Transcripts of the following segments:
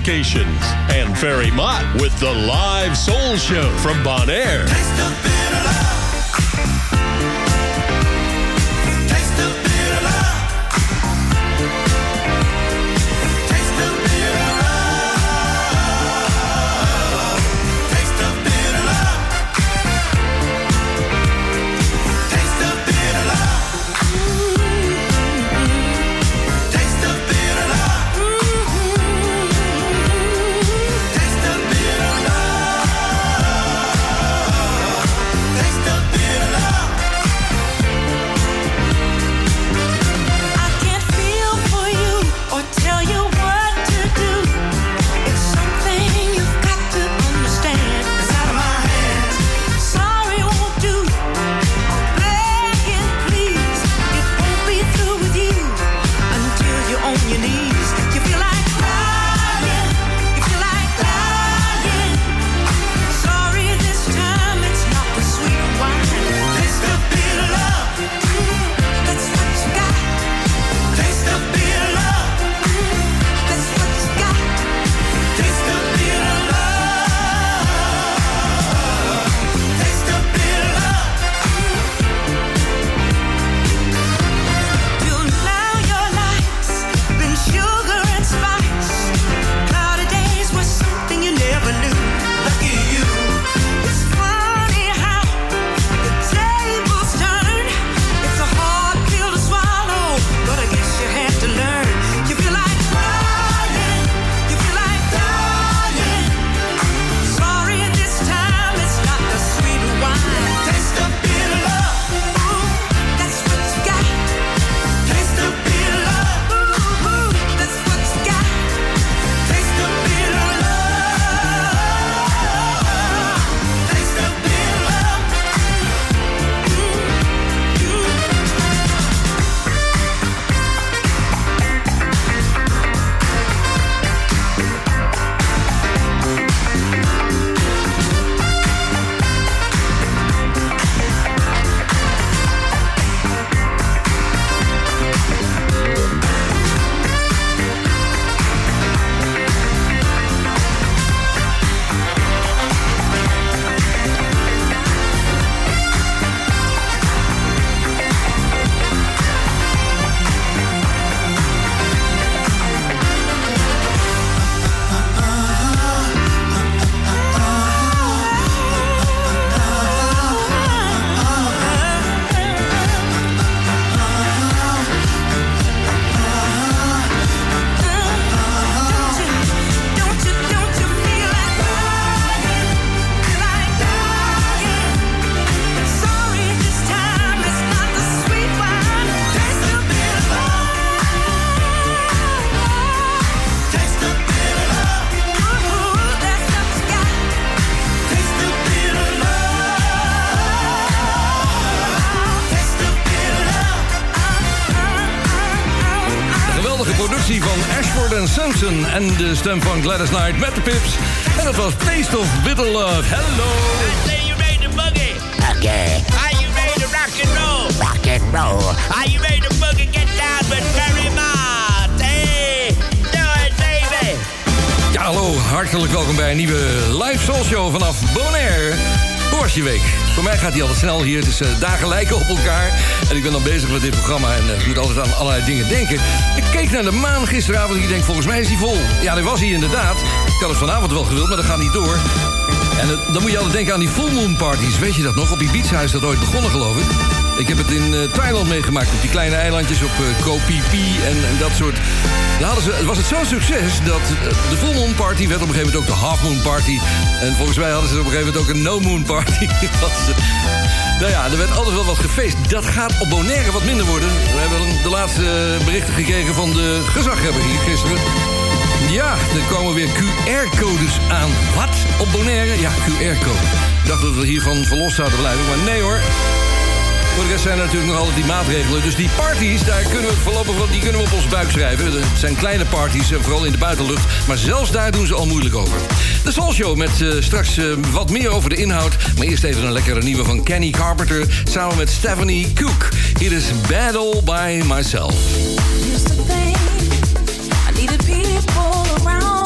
locations. And Ferry Mott with the live soul show from Bonaire. En de stem van Gladys Knight met de pips. En dat was Taste of Bitter Love. Hello. I say you made the boogie. Okay. Are you ready to rock and roll? Rock and roll. Are you ready to boogie? Get down with Mott. Hey, do it baby. Ja, hallo. Hartelijk welkom bij een nieuwe live soul show vanaf Bonaire. Was week? Voor mij gaat hij altijd snel hier. Het is uh, dagen lijken op elkaar. En ik ben dan bezig met dit programma en uh, moet altijd aan allerlei dingen denken. Ik keek naar de maan gisteravond en ik denk, volgens mij is hij vol. Ja, dat was hij inderdaad. Ik had het vanavond wel gewild, maar dat gaat niet door. En uh, dan moet je altijd denken aan die full moon parties. Weet je dat nog? Op Ibiza is dat ooit begonnen, geloof ik. Ik heb het in uh, Thailand meegemaakt. Op die kleine eilandjes op uh, Koh Phi Phi en, dat soort. Daar hadden ze, was het zo'n succes dat uh, de Full Moon Party werd op een gegeven moment ook de Half Moon Party. En volgens mij hadden ze op een gegeven moment ook een No Moon Party. nou ja, er werd altijd wel wat gefeest. Dat gaat op Bonaire wat minder worden. We hebben de laatste berichten gekregen van de gezaghebber hier gisteren. Ja, er komen weer QR-codes aan. Wat? Op Bonaire? Ja, QR-code. Ik dacht dat we hiervan verlost zouden blijven, maar nee hoor. Rest zijn natuurlijk nog altijd die maatregelen. Dus die parties, daar kunnen we voorlopig die kunnen we op ons buik schrijven. Het zijn kleine parties, vooral in de buitenlucht. Maar zelfs daar doen ze al moeilijk over. De Soul Show met uh, straks uh, wat meer over de inhoud. Maar eerst even een lekkere nieuwe van Kenny Carpenter... samen met Stephanie Cook. Hier is Battle by Myself. Around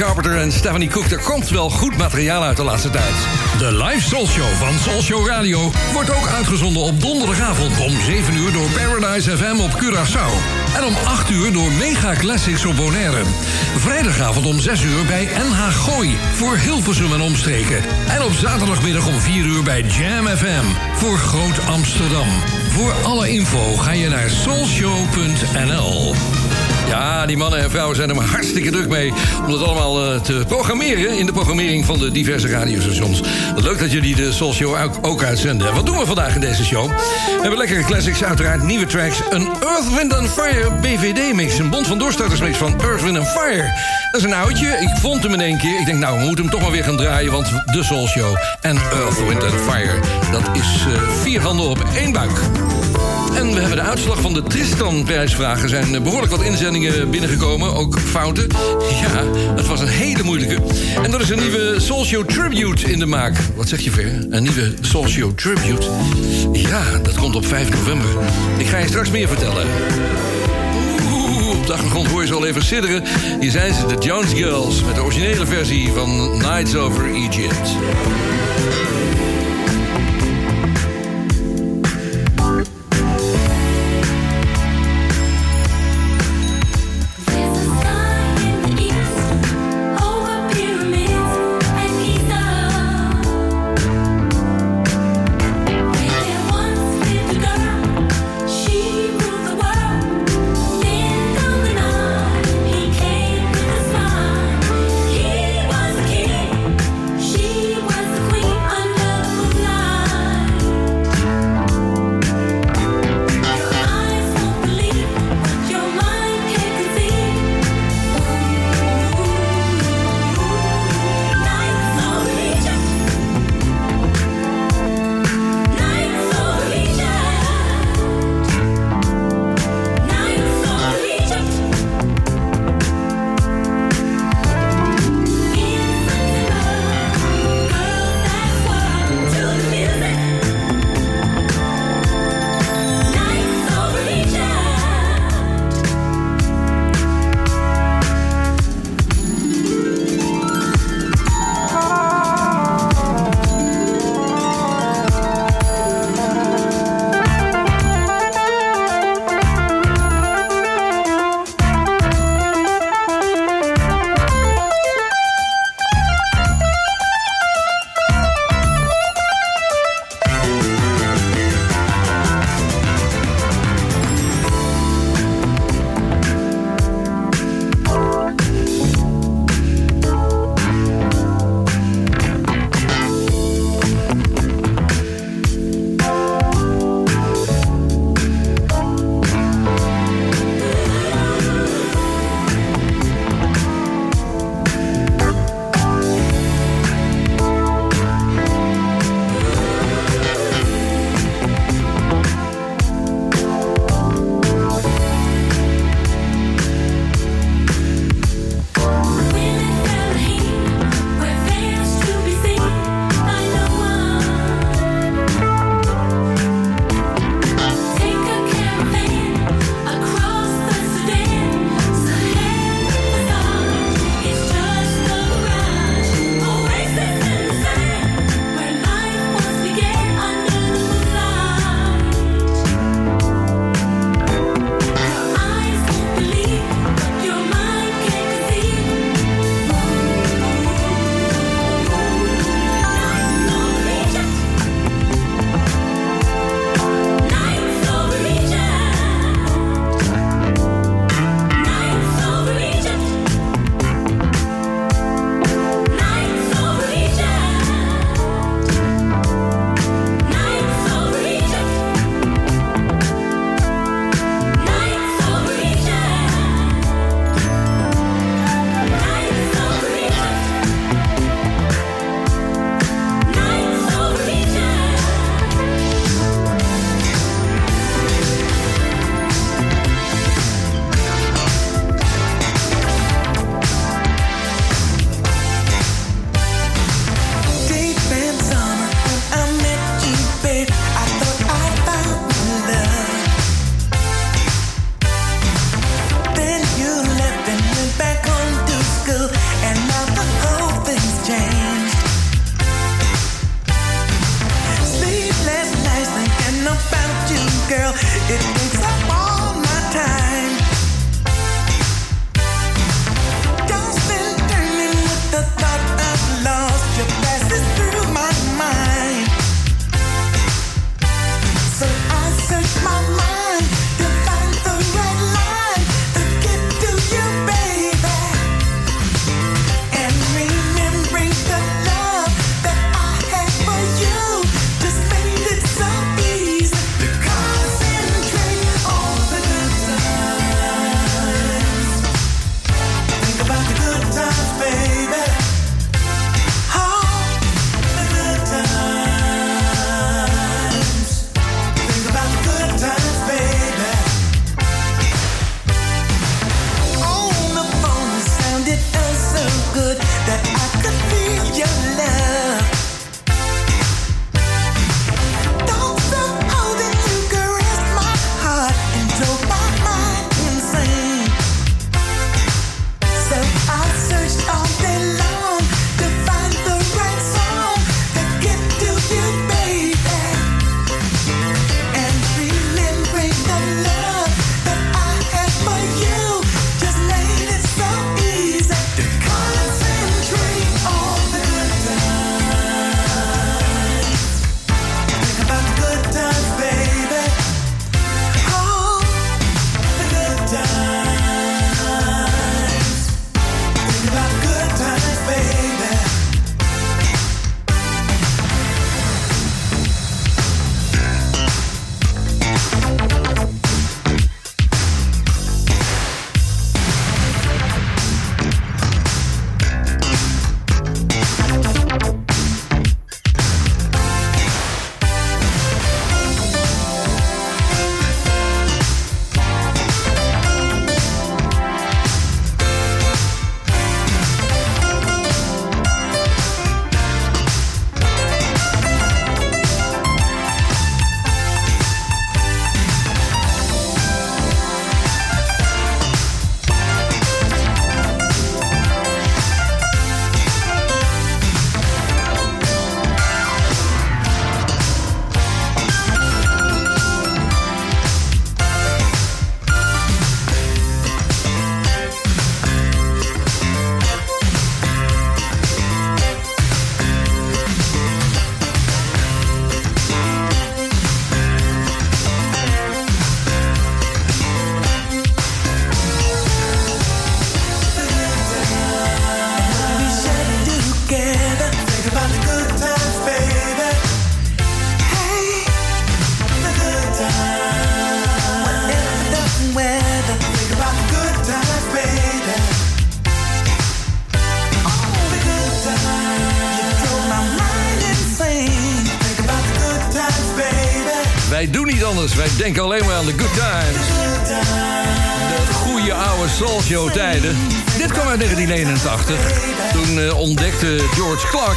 Carpenter en Stephanie Cook. Er komt wel goed materiaal uit de laatste tijd. De live Soul Show van Soul Show Radio wordt ook uitgezonden op donderdagavond om 7 uur door Paradise FM op Curaçao. En om 8 uur door Mega Classics op Bonaire. Vrijdagavond om 6 uur bij NH Gooi voor Hilversum en omstreken. En op zaterdagmiddag om 4 uur bij Jam FM voor Groot Amsterdam. Voor alle info ga je naar soulshow.nl. Ja, die mannen en vrouwen zijn er maar hartstikke druk mee... om het allemaal uh, te programmeren in de programmering van de diverse radiostations. Leuk dat jullie de Soul Show ook, ook uitzenden. Wat doen we vandaag in deze show? We hebben lekkere classics, uiteraard nieuwe tracks... een Earth, Wind and Fire BVD-mix, een bond van doorstartersmix van Earth, Wind and Fire. Dat is een oudje, ik vond hem in één keer. Ik denk, nou, we moeten hem toch maar weer gaan draaien... want de Soul Show en Earth, Wind and Fire... dat is uh, vier handen op één buik. En we hebben de uitslag van de Tristan-prijsvragen. Er zijn behoorlijk wat inzendingen binnengekomen, ook fouten. Ja, het was een hele moeilijke. En er is een nieuwe Show Tribute in de maak. Wat zeg je, Ver? Een nieuwe Show Tribute? Ja, dat komt op 5 november. Ik ga je straks meer vertellen. Oeh, op de achtergrond hoor je ze al even sidderen. Hier zijn ze, de Jones Girls... met de originele versie van Nights Over Egypt.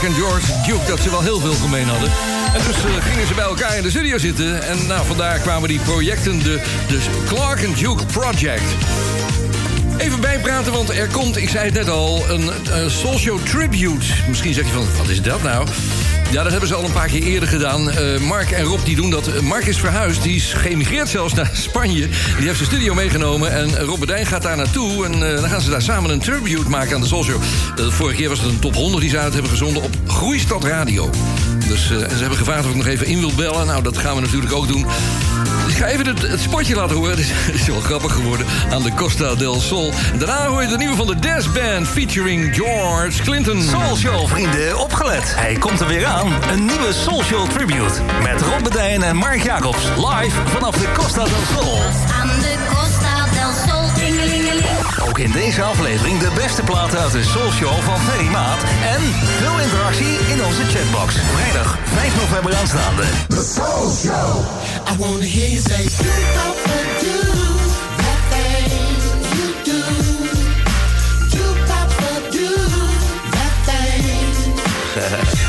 En George Duke dat ze wel heel veel gemeen hadden. En dus eh, gingen ze bij elkaar in de studio zitten. En nou, vandaar kwamen die projecten, de, de Clark and Duke Project. Even bijpraten, want er komt, ik zei het net al, een eh, Show Tribute. Misschien zeg je van, wat is dat nou? Ja, dat hebben ze al een paar keer eerder gedaan. Eh, Mark en Rob die doen dat. Mark is verhuisd, die is geëmigreerd zelfs naar Spanje. Die heeft zijn studio meegenomen en Rob Bedijn gaat daar naartoe. En eh, dan gaan ze daar samen een tribute maken aan de Soul Show. Eh, vorige keer was het een top 100 die ze uit hebben gezonden op Groeistad Radio. Dus, en ze hebben gevraagd of ik nog even in wil bellen. Nou, dat gaan we natuurlijk ook doen. Even het, het spotje laten horen. Het is, wel grappig geworden aan de Costa del Sol. Daarna hoor je de nieuwe van de Des Band featuring George Clinton. Soul Show, vrienden, opgelet. Hij komt er weer aan. Een nieuwe Soul Show tribute. Met Rob Bedijn en Mark Jacobs. Live vanaf de Costa del Sol. Ook in deze aflevering de beste platen uit de Soul Show van Ferry Maat. En veel interactie in onze chatbox. Vrijdag 5 november aanstaande. I wanna hear you say.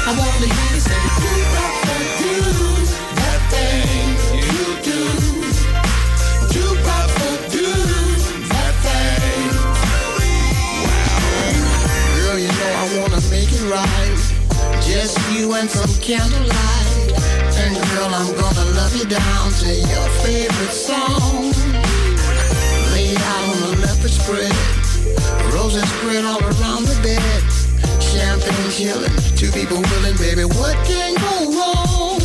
I wanna hear you say, and some candlelight. And girl, I'm gonna love you down to your favorite song. Laid out on a leopard spread. Roses spread all around the bed. Champagne chilling, two people willing, baby, what can go wrong?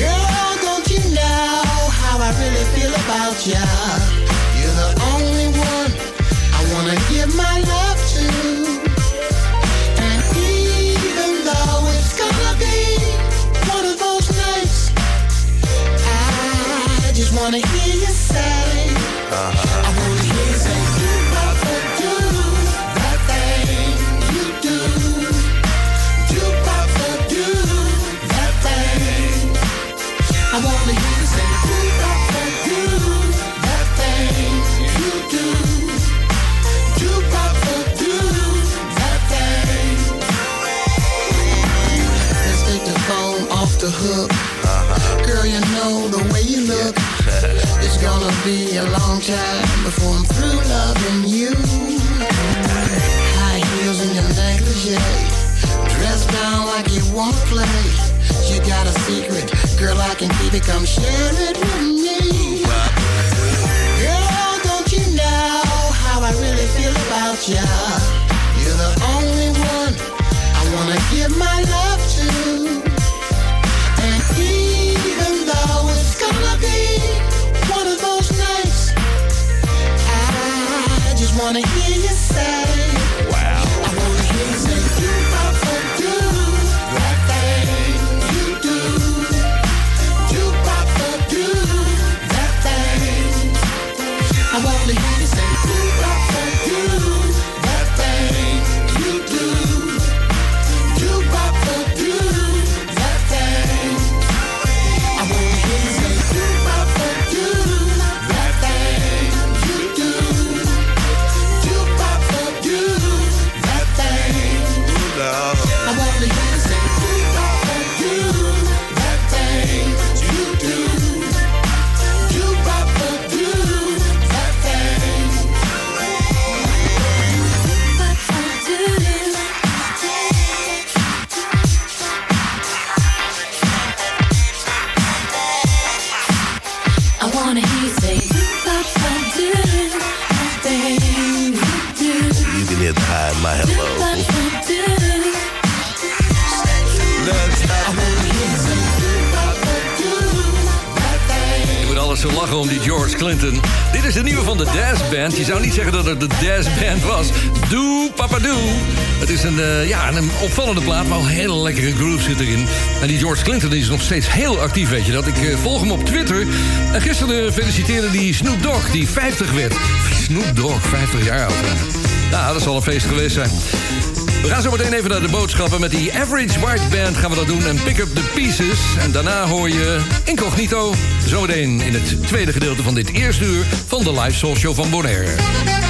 Girl, don't you know how I really feel about ya? You're the only one I wanna give my love wanna hear you say, uh-huh. I wanna be a long time before I'm through loving you. High heels and your negligee. Dressed down like you wanna play. You got a secret, girl, I can keep it. Come share it with me. Girl, don't you know how I really feel about ya? You're the only one I wanna give my love to. Lachen om die George Clinton. Dit is de nieuwe van de Daz Band. Je zou niet zeggen dat het de Daz Band was. Doe, papa doe. Het is een, eh, ja, een opvallende plaat, maar een hele lekkere groove zit erin. En die George Clinton is nog steeds heel actief, weet je dat. Ik eh, volg hem op Twitter. En gisteren feliciteerde die Snoop Dogg, die 50 werd. Snoop Dogg, 50 jaar oud. Nou, dat zal een feest geweest zijn. We gaan zo meteen even naar de boodschappen. Met die Average White Band gaan we dat doen. En pick up the pieces. En daarna hoor je Incognito. Zometeen in het tweede gedeelte van dit eerste uur... van de live soul show van Bonaire.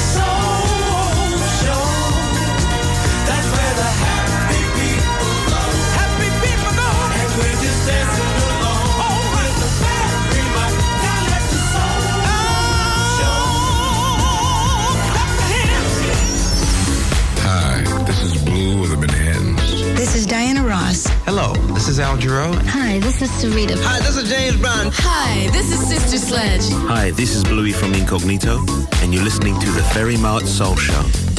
is Al Giro. Hi, this is Sarita. Hi, this is James Brown. Hi, this is Sister Sledge. Hi, this is Bluey from Incognito, and you're listening to the Ferry Mart Soul Show.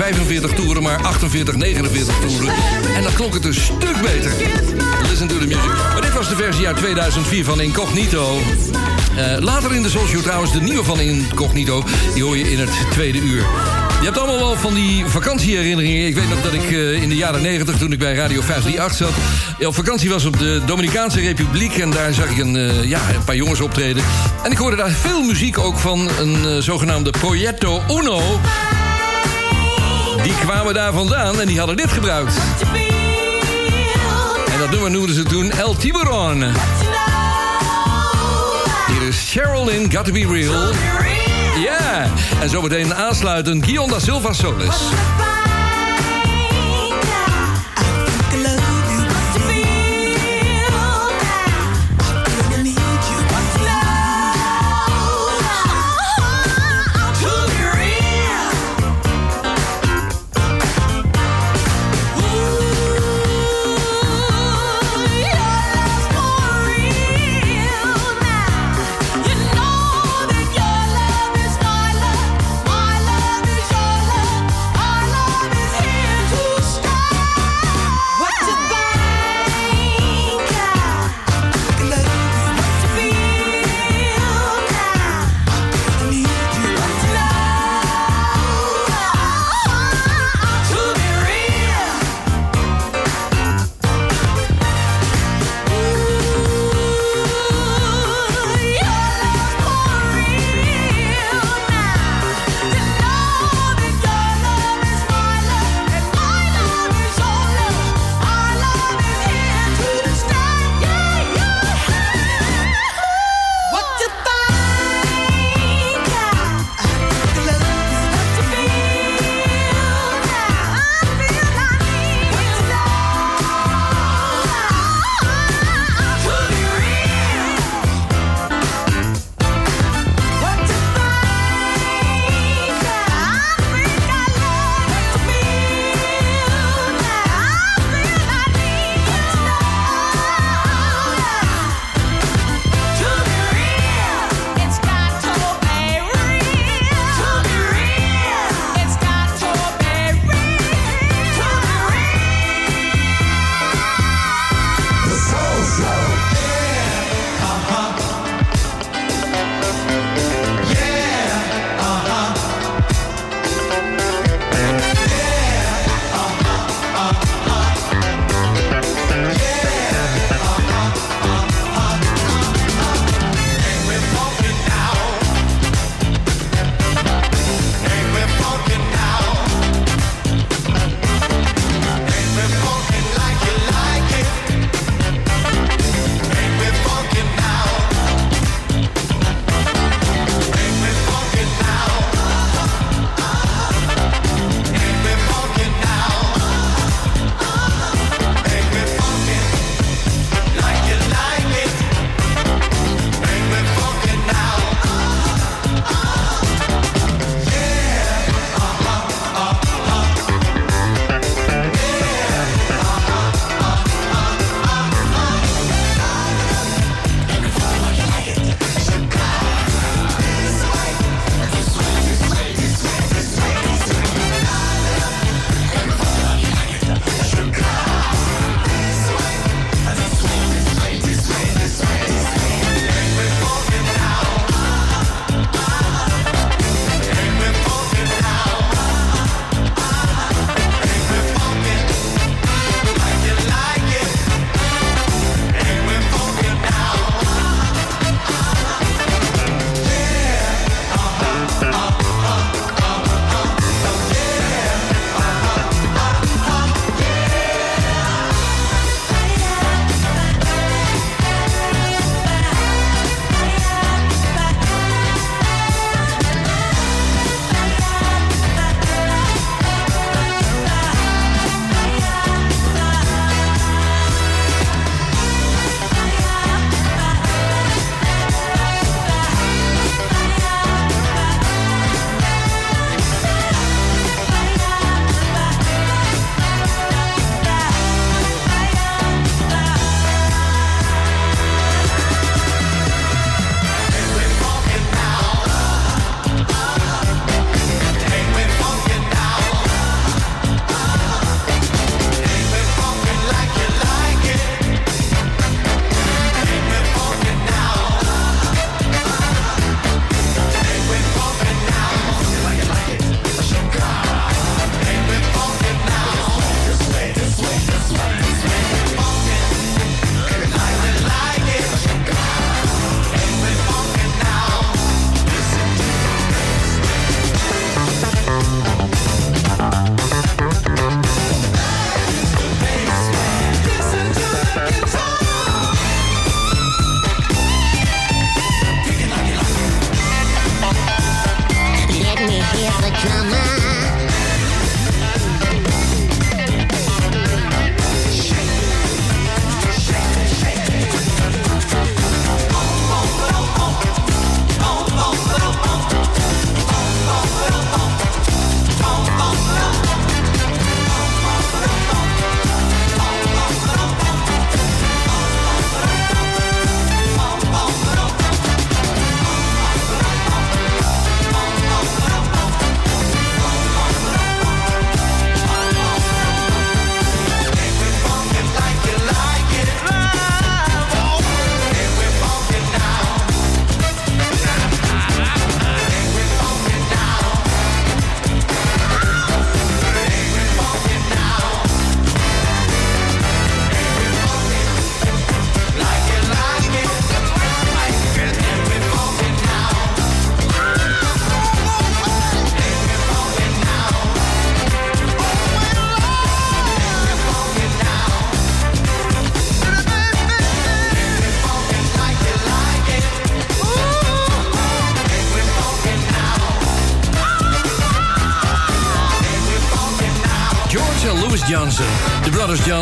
45 toeren, maar 48, 49 toeren. En dan klonk het een stuk beter. Listen to the music. Maar dit was de versie uit 2004 van Incognito. Eh, later in de social trouwens de nieuwe van Incognito. Die hoor je in het tweede uur. Je hebt allemaal wel van die vakantieherinneringen. Ik weet nog dat ik eh, in de jaren 90, toen ik bij Radio 538 zat... op vakantie was op de Dominicaanse Republiek... en daar zag ik een, eh, ja, een paar jongens optreden. En ik hoorde daar veel muziek ook van een eh, zogenaamde Proyecto Uno. Die kwamen daar vandaan en die hadden dit gebruikt. En dat nummer noemden ze toen El Tiburon. Hier is Sherilyn, Got To Be Real. Ja, en zometeen aansluitend Guion da Silva Solis.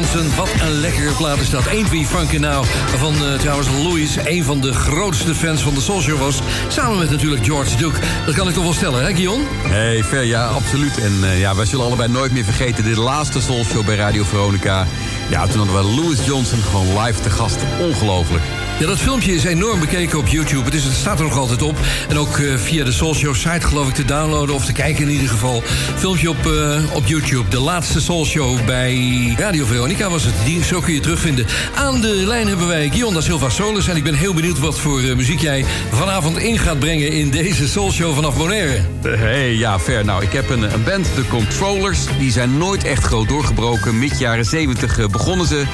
Wat een lekkere plaat is dat. Ain't Funkin' Now. Waarvan eh, trouwens Louis een van de grootste fans van de Soul Show was. Samen met natuurlijk George Duke. Dat kan ik toch wel stellen, hè Guillaume? Hey, ver, ja, absoluut. En eh, ja, wij zullen allebei nooit meer vergeten... de laatste Soul Show bij Radio Veronica. Ja, toen hadden we Louis Johnson gewoon live te gast. Ongelooflijk. Ja, dat filmpje is enorm bekeken op YouTube. Het, is, het staat er nog altijd op. En ook eh, via de Soul Show site geloof ik te downloaden of te kijken in ieder geval. Filmpje op, eh, op YouTube. De laatste Soul Show bij Radio Veronica was het. Die, zo kun je terugvinden. Aan de lijn hebben wij Guillaume da Silva Solis. En ik ben heel benieuwd wat voor eh, muziek jij vanavond in gaat brengen... in deze Soul Show vanaf Bonaire. Hey, ja, ver. Nou, ik heb een, een band, de Controllers. Die zijn nooit echt groot doorgebroken. Mid jaren 70 begonnen ze.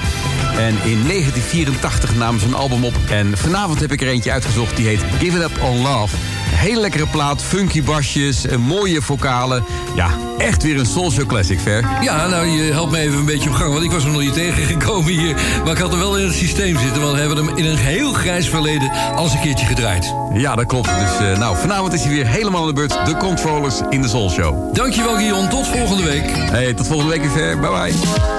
En in 1984 namen ze een album op. En vanavond heb ik er eentje uitgezocht. Die heet Give It Up On Love. Hele lekkere plaat, funky basjes, een mooie vocalen. Ja, echt weer een Soul Show Classic, Ver. Ja, nou, je helpt me even een beetje op gang. Want ik was er nog niet tegengekomen hier. Maar ik had er wel in het systeem zitten. Want we hebben hem in een heel grijs verleden al eens een keertje gedraaid. Ja, dat klopt. Dus uh, nou, vanavond is hij weer helemaal aan de beurt. De Controllers in de Soul Show. Dankjewel, Guillaume. Tot volgende week. Hey, tot volgende week Ver. Bye bye.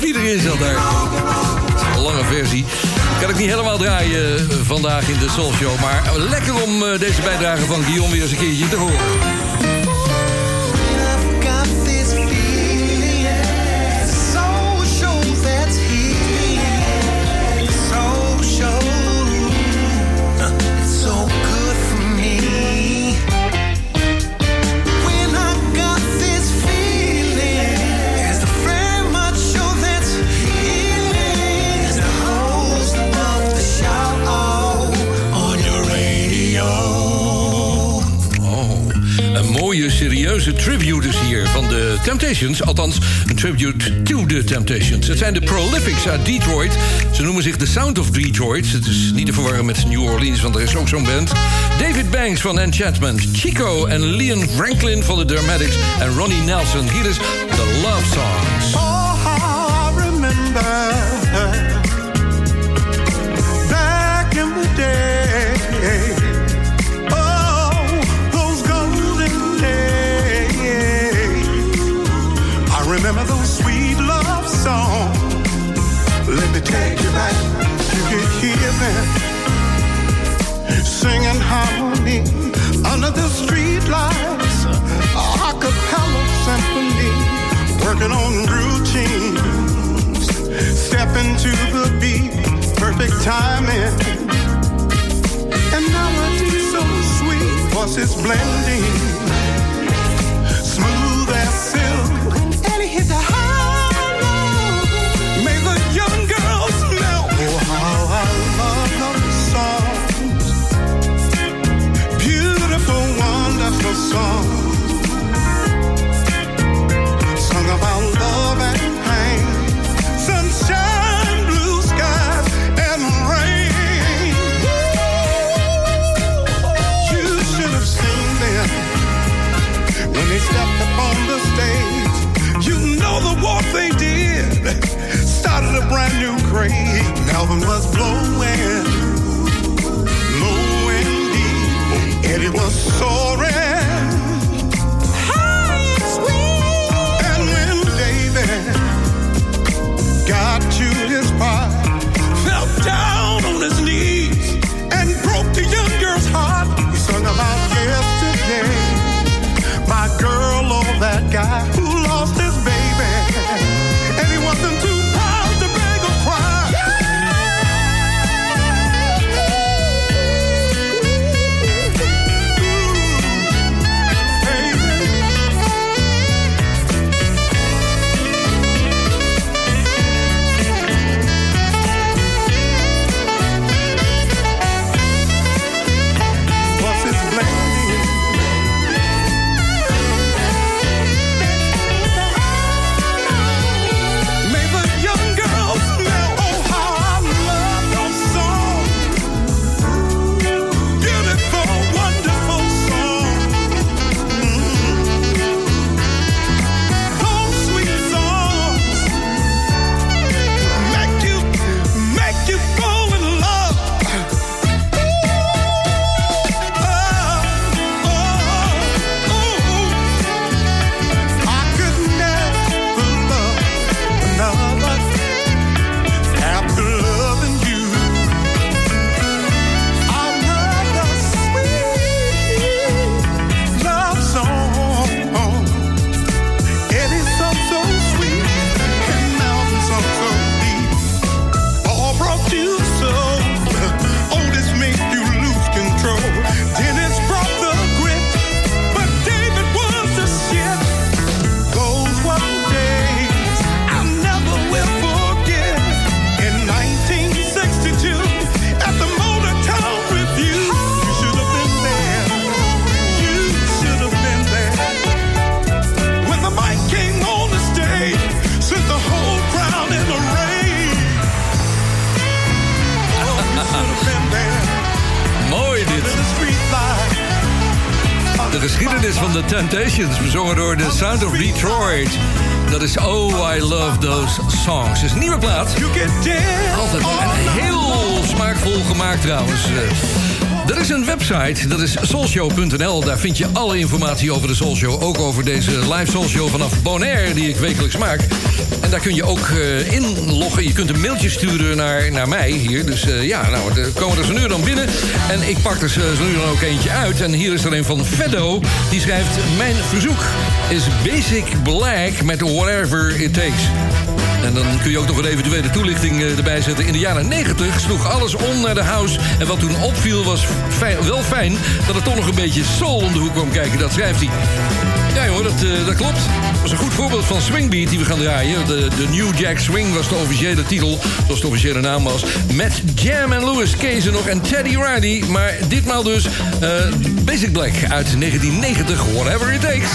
Die erin zat daar. Lange versie. Kan ik niet helemaal draaien eh, vandaag in de Soul Show. Maar lekker om eh, deze bijdrage van Guion weer eens een keertje te horen. Temptations. Althans, een tribute to the Temptations. Het zijn de Prolifics uit Detroit. Ze noemen zich The Sound of Detroit. Het is niet te verwarren met New Orleans, want er is ook zo'n band. David Banks van Enchantment. Chico en Leon Franklin van de Dramatics. En Ronnie Nelson. Hier is The Love Songs. Me take you back. You could hear them singing harmony under the street lights. A cappella symphony working on routines. Step into the beat, perfect timing. And melody so sweet, voices blending. Smooth as silk. And it hit the high was blowing, low and deep. Eddie was soaring. Bezongen door The Sound of Detroit. Dat is Oh, I Love Those Songs. Het is een nieuwe plaat. Altijd en heel smaakvol gemaakt trouwens. Eh, Er is een website, dat is soulshow.nl. Daar vind je alle informatie over de Soulshow. Ook over deze live Soulshow vanaf Bonaire, die ik wekelijks maak. En daar kun je ook eh, inloggen. Je kunt een mailtje sturen naar, naar mij hier. Dus eh, ja, nou, er komen er zo nu dan binnen. En ik pak er zo nu dan ook eentje uit. En hier is er een van Feddo. Die schrijft... Mijn verzoek is Basic Black met Whatever It Takes. En dan kun je ook nog een eventuele toelichting eh, erbij zetten. In de jaren 90 sloeg alles om naar de house. En wat toen opviel was wel fijn dat er toch nog een beetje soul om de hoek kwam kijken. Dat schrijft hij. Ja hoor, dat, dat klopt. Dat was een goed voorbeeld van Swingbeat die we gaan draaien. De, de New Jack Swing was de officiële titel, zoals de officiële naam was. Met Jam en Louis Case nog en Teddy Riley. Maar ditmaal dus eh, Basic Black uit 1990, Whatever It Takes.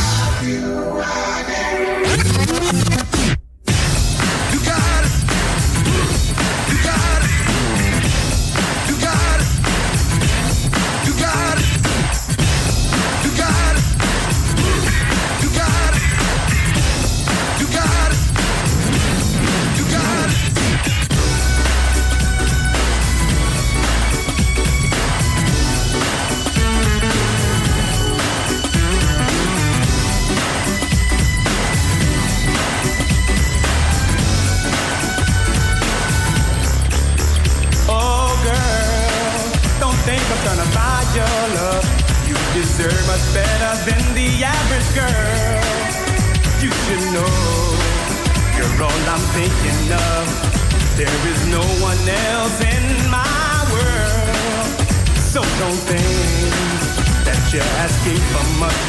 You're asking for much.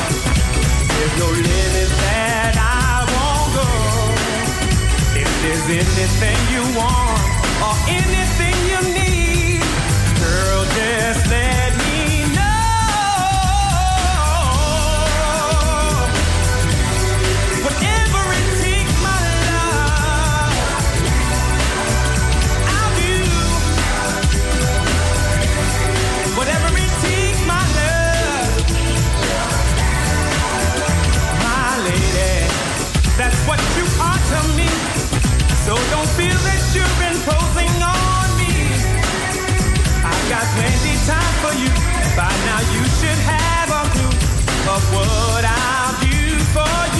There's no limit that I won't go. If there's anything you want or anything you need, girl, just let So don't feel that you're imposing on me. I've got plenty time for you. By now you should have a clue of what I'll do for you.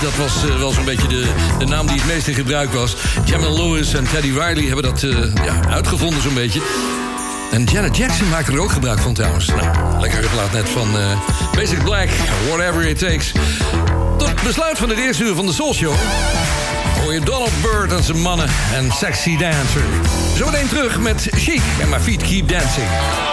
Dat was eh, wel zo'n beetje de, de naam die het meest in gebruik was. Jamal Lewis en Teddy Riley hebben dat eh, ja, uitgevonden zo'n beetje. En Janet Jackson maakte er ook gebruik van trouwens. Nou, lekkere plaat net van eh, Basic Black, Whatever It Takes. Tot besluit van het eerste uur van de Soul Show... hoor je Donald Byrd en zijn mannen en Sexy Dancer. Zometeen terug met Chic en My Feet Keep Dancing.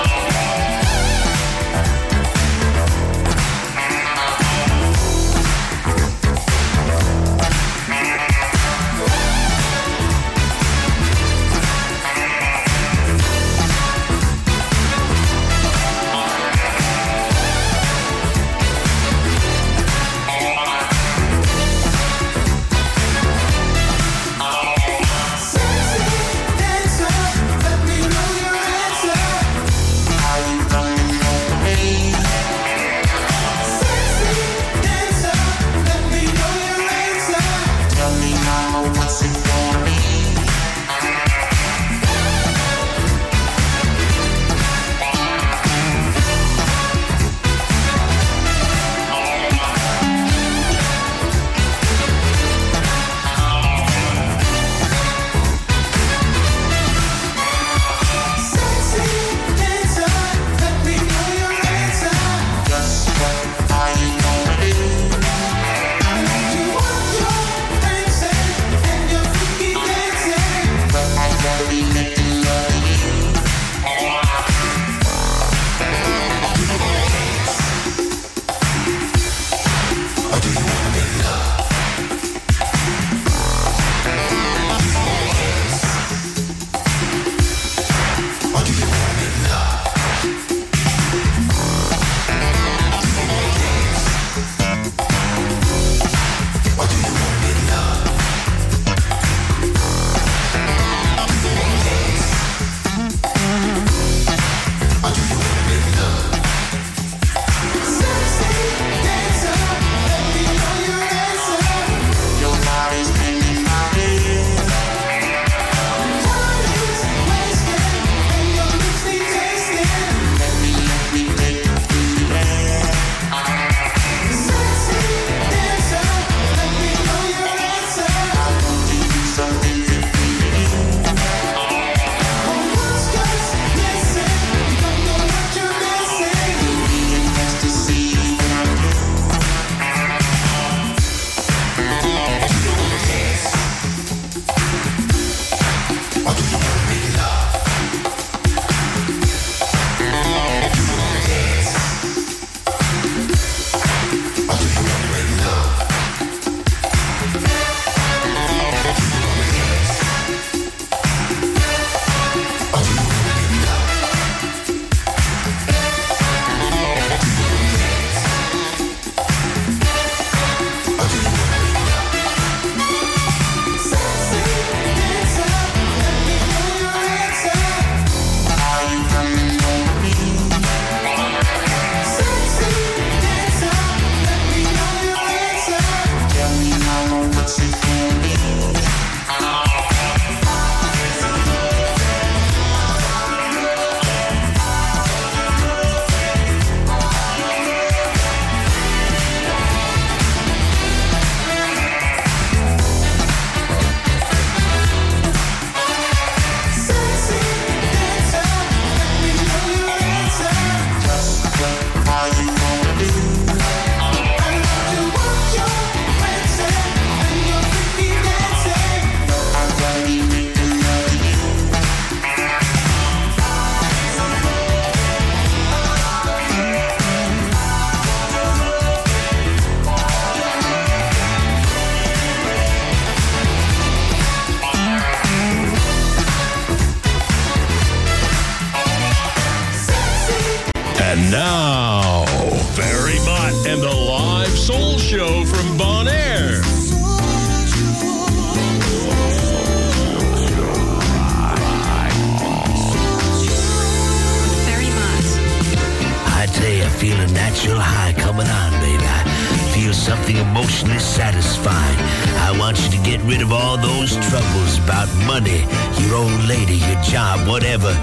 Emotionally satisfying. I want you to get rid of all those troubles about money, your old lady, your job, whatever.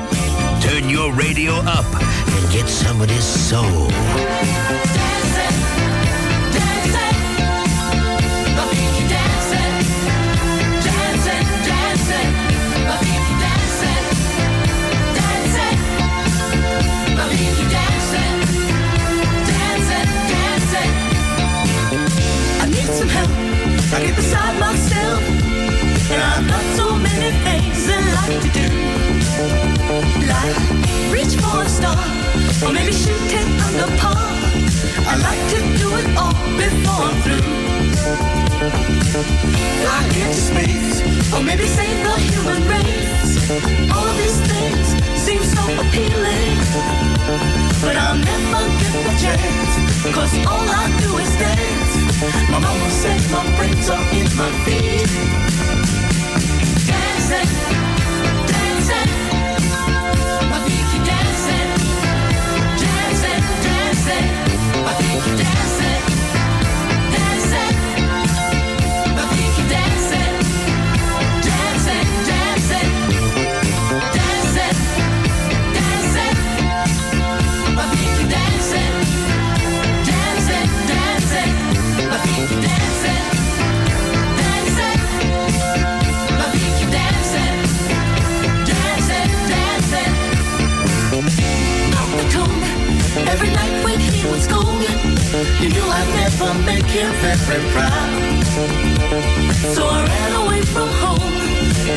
turn your radio up and get some of this soul. Or maybe shoot it under par. I like to do it all before I'm through. Fly into space. Or maybe save the human race. All these things seem so appealing. But I'll never get the chance. Cause all I do is dance. My mama said my brains are in my feet. Him very proud. So I ran away from home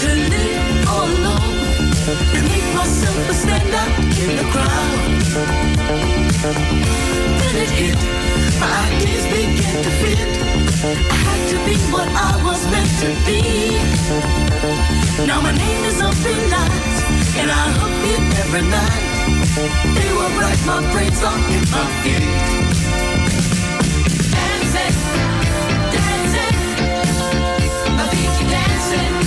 to live all alone and make myself a stand out in the crowd. Then it hit, my ideas began to fit. I had to be what I was meant to be. Now my name is up in lights, and I hope it every night. They were bright, my brains are in my feet. Keep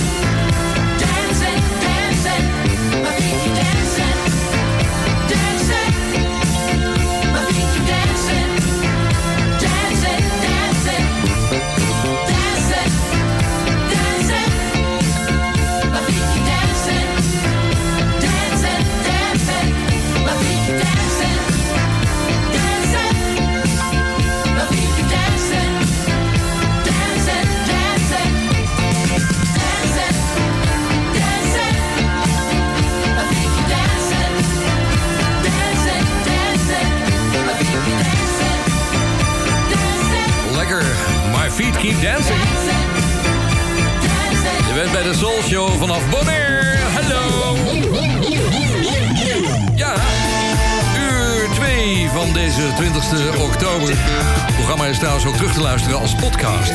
oktober. Het programma is trouwens ook terug te luisteren als podcast.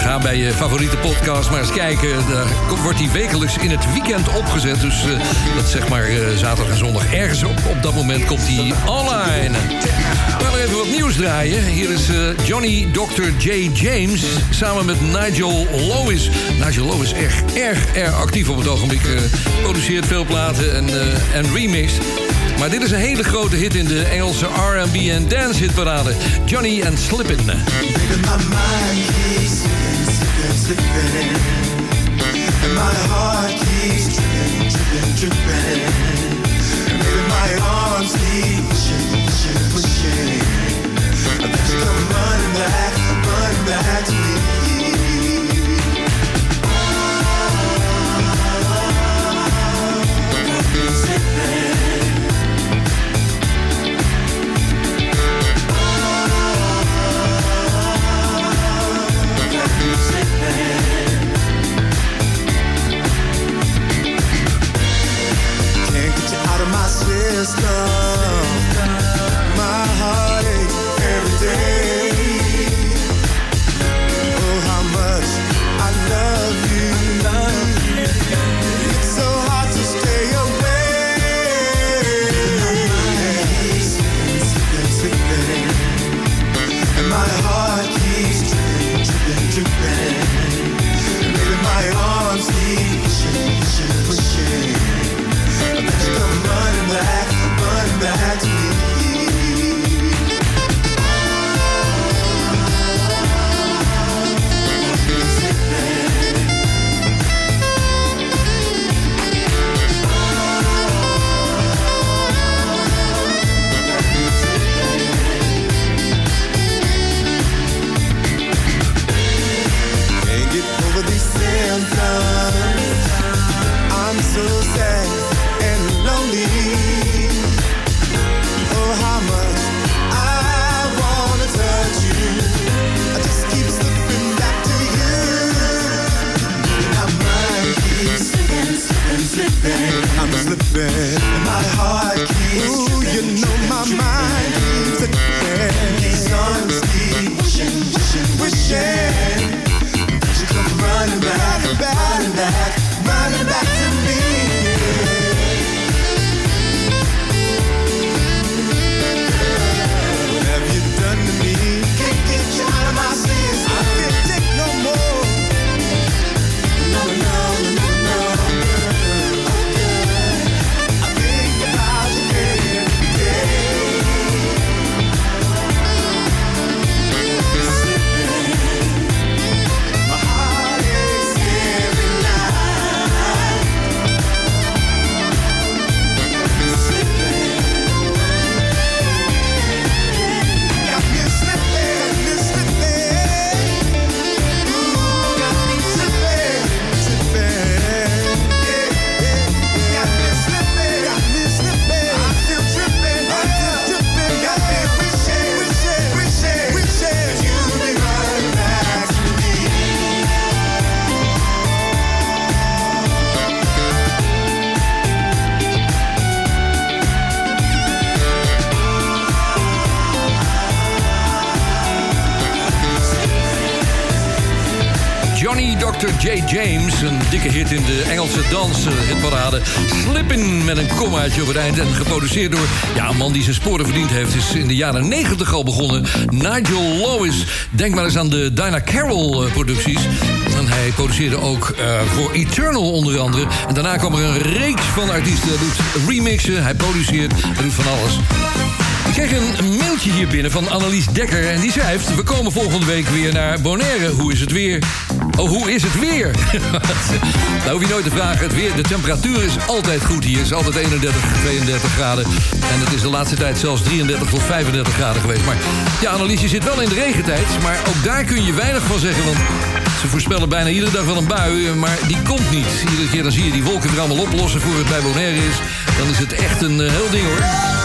Ga bij je favoriete podcast maar eens kijken. Daar wordt die wekelijks in het weekend opgezet. Dus eh, dat zeg maar eh, zaterdag en zondag. Ergens op, op dat moment komt die online. We gaan even wat nieuws draaien. Hier is eh, Johnny Dr. J. James samen met Nigel Lewis. Nigel Lewis is erg, erg, erg actief op het ogenblik. produceert veel platen en, en remixt. Maar dit is een hele grote hit in de Engelse R&B en dance hitparade. Johnny and Slippin'. My heartache every day. My heart keeps Ooh, you know my mind keeps slipping. These arms keep wishing, wishing, wishing. that You come running back, running back, running back to me. Dr. J. James, een dikke hit in de Engelse danshitparade. Slippin' met een kommaatje op het eind en geproduceerd door... ja, een man die zijn sporen verdiend heeft, is in de jaren 90 al begonnen. Nigel Lewis. Denk maar eens aan de Dinah Carroll eh, producties. En hij produceerde ook eh, voor Eternal onder andere. En daarna kwam er een reeks van artiesten. Hij doet remixen, hij produceert, hij doet van alles. Ik kreeg een mailtje hier binnen van Annelies Dekker en die schrijft... we komen volgende week weer naar Bonaire. Hoe is het weer? Oh, hoe is het weer? nou hoef je nooit te vragen. Het weer, de temperatuur is altijd goed hier. Het is altijd 31, 32 graden. En het is de laatste tijd zelfs 33 tot 35 graden geweest. Maar ja, Annelies, je zit wel in de regentijd. Maar ook daar kun je weinig van zeggen. Want ze voorspellen bijna iedere dag wel een bui. Maar die komt niet. Iedere keer dan zie je die wolken er allemaal oplossen voor het bij Bonaire is. Dan is het echt een eh, heel ding hoor.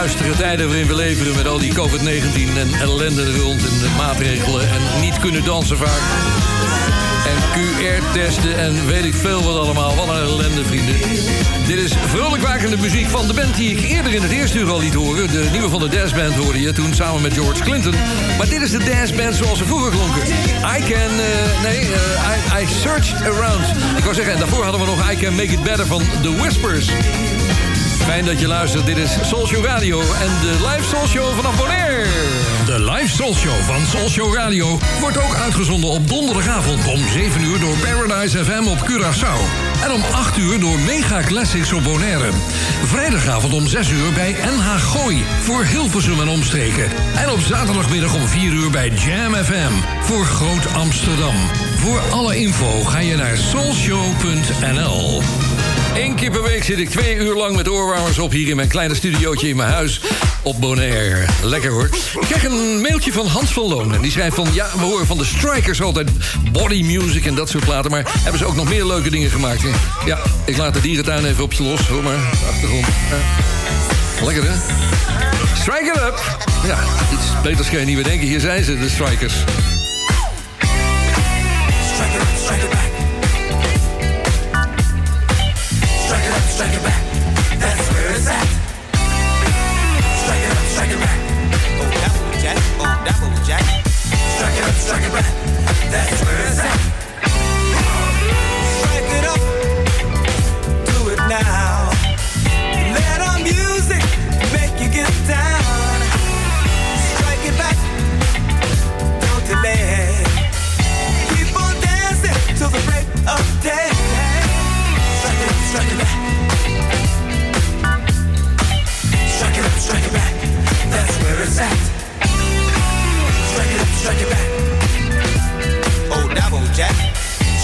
Duistere tijden waarin we leven met al die COVID-19 en ellende rond en de maatregelen en niet kunnen dansen vaak. En QR-testen en weet ik veel wat allemaal. Wat een ellende, vrienden. Dit is vrolijkmakende muziek van de band die ik eerder in het eerste uur al liet horen. De nieuwe van de Dance Band hoorde je toen samen met George Clinton. Maar dit is de Dance Band zoals ze vroeger klonken. I can... eh, nee, eh, I, I searched around. Ik wou zeggen, en daarvoor hadden we nog I Can Make It Better van The Whispers. Fijn dat je luistert. Dit is Show Radio en de live Soul Show vanaf Bonaire. De live Soul Show van Show Radio wordt ook uitgezonden op donderdagavond om 7 uur door Paradise FM op Curaçao. En om 8 uur door Mega Classics op Bonaire. Vrijdagavond om 6 uur bij NH Gooi voor Hilversum en omstreken. En op zaterdagmiddag om 4 uur bij Jam FM voor Groot Amsterdam. Voor alle info ga je naar soulshow.nl. Eén keer per week zit ik twee uur lang met oorwarmers op hier in mijn kleine studiootje in mijn huis op Bonaire. Lekker hoor. Ik krijg een mailtje van Hans van Loon. En die schrijft van, ja, we horen van de Strikers altijd body music en dat soort platen. Maar hebben ze ook nog meer leuke dingen gemaakt? Ja, ik laat de dierentuin even op je los. Hoor maar, achtergrond. Lekker hè? Strike it up! Ja, iets beters kan je niet meer denken. Hier zijn ze, de Strikers. Strike it strike it back. like a rat. That is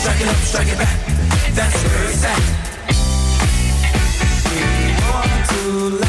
strike it up, strike it back. That's where it's at. We want to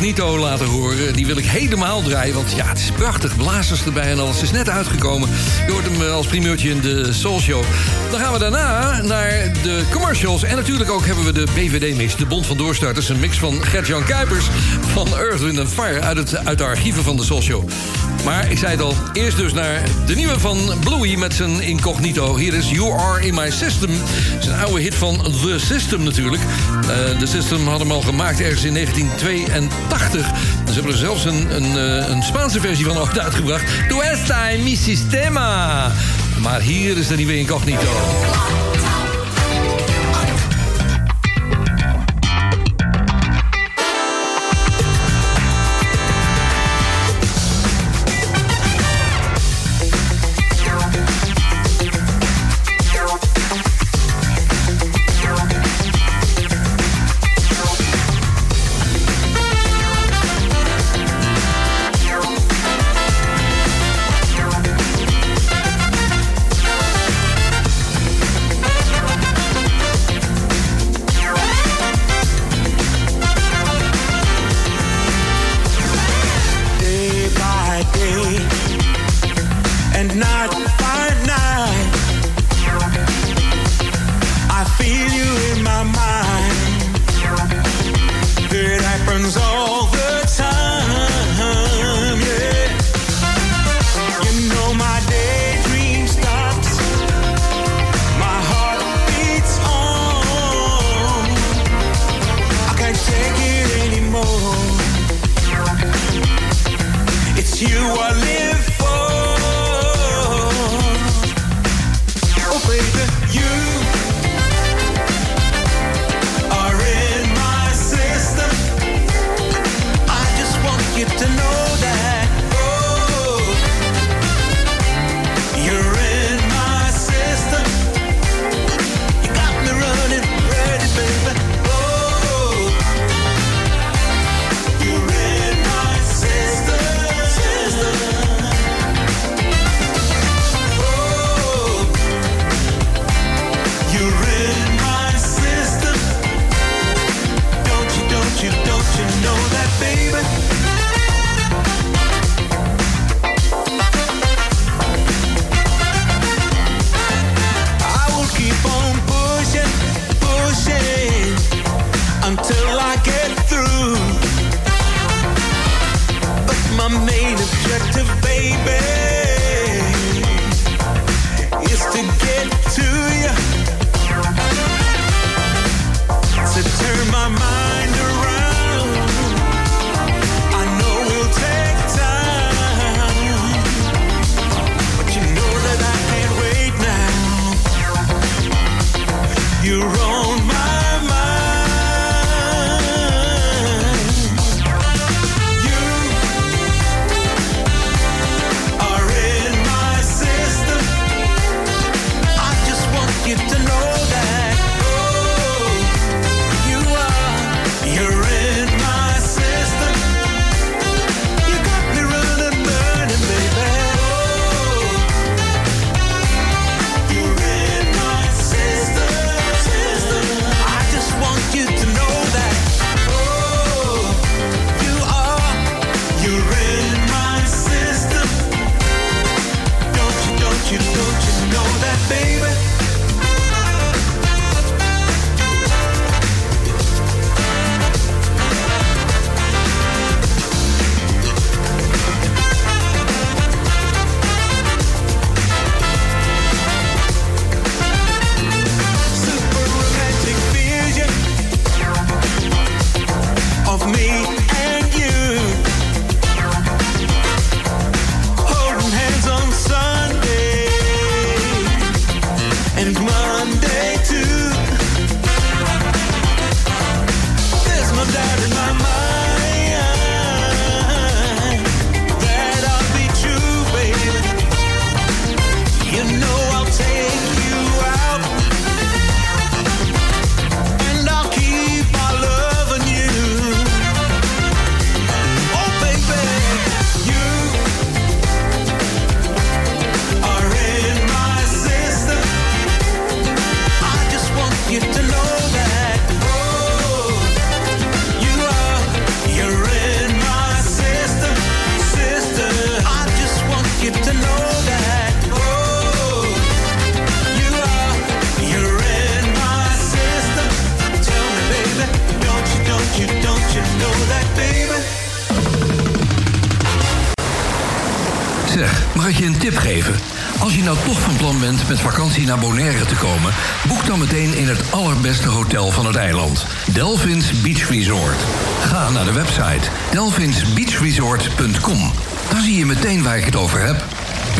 Incognito laten horen. Die wil ik helemaal draaien, want ja, het is prachtig. Blazers erbij en alles. Is net uitgekomen. Je hoort hem eh, als primeurtje in de Soul Show. Dan gaan we daarna naar de commercials. En natuurlijk ook hebben we de BVD-mix, de Bond van Doorstarters. Een mix van Gert-Jan Kuipers van Earth, Wind Fire... Uit, het, uit de archieven van de Socio. Maar ik zei het al, eerst dus naar de nieuwe van Bluey met zijn incognito. Hier is You Are In My System. Zijn oude hit van The System natuurlijk. Eh, de System had hem al gemaakt ergens in 1982. Ze hebben er zelfs een, een, eh, een Spaanse versie van uitgebracht. Tu esta en mi sistema. Maar hier is de nieuwe incognito.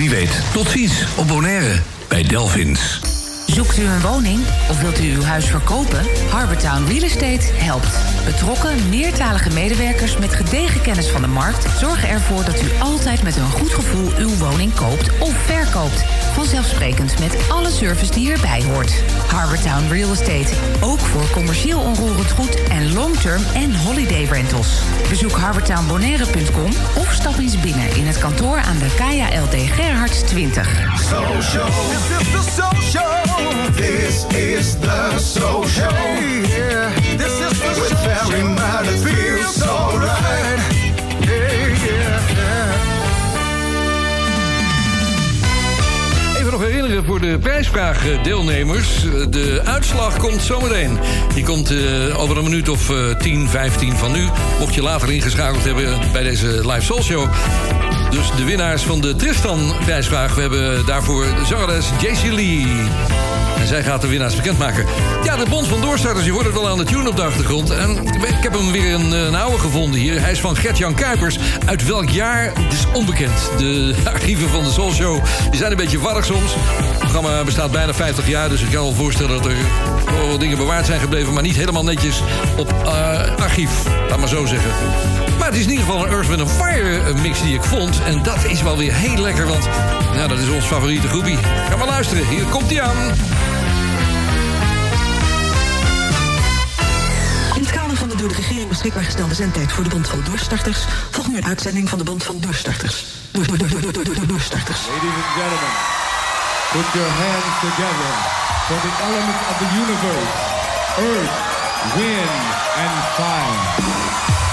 Wie weet. Tot ziens op Bonaire bij Delvins. Zoekt u een woning of wilt u uw huis verkopen? Harbortown Real Estate helpt. Betrokken, meertalige medewerkers met gedegen kennis van de markt zorgen ervoor dat u altijd met een goed gevoel uw woning koopt of verkoopt vanzelfsprekend met alle service die erbij hoort. Harbortown Real Estate, ook voor commercieel onroerend goed en long-term en holiday rentals. Bezoek harbortownbonaire.com of stap eens binnen in het kantoor aan de Kaya LD Gerhards 20. Eh, voor de prijsvraag deelnemers. Eh, de uitslag komt zometeen. Die komt eh, over een minuut of 10, 15 van nu. Mocht je later ingeschakeld hebben bij deze Live Soul Show. Dus de winnaars van de Tristan-prijsvraag. We hebben daarvoor zangeres JC Lee. En zij gaat de winnaars bekendmaken. Ja, de Bond van Doorstarters, je hoort het wel aan de tune op de achtergrond. En ik heb hem weer een, oude gevonden hier. Hij is van Gert-Jan Kuipers. Uit welk jaar? Is onbekend. De archieven van de Soul Show die zijn een beetje warrig soms. Programma bestaat bijna 50 jaar, dus ik kan wel voorstellen dat er wel dingen bewaard zijn gebleven... maar niet helemaal netjes op eh, archief, laat maar zo zeggen. Maar het is in ieder geval een Earth, Wind Fire mix die ik vond. En dat is wel weer heel lekker, want nou, dat is ons favoriete groepie. Ga maar luisteren, hier komt hij aan. In het kader van de door de regering beschikbaar gestelde zendtijd voor de Bond van Doorstarters... volgt nu een uitzending van de Bond van Doorstarters. Door, door, door, door, door, door, door, doorstarters. Ladies and gentlemen, put your hands together for the elements of the universe. Earth, wind, and fire.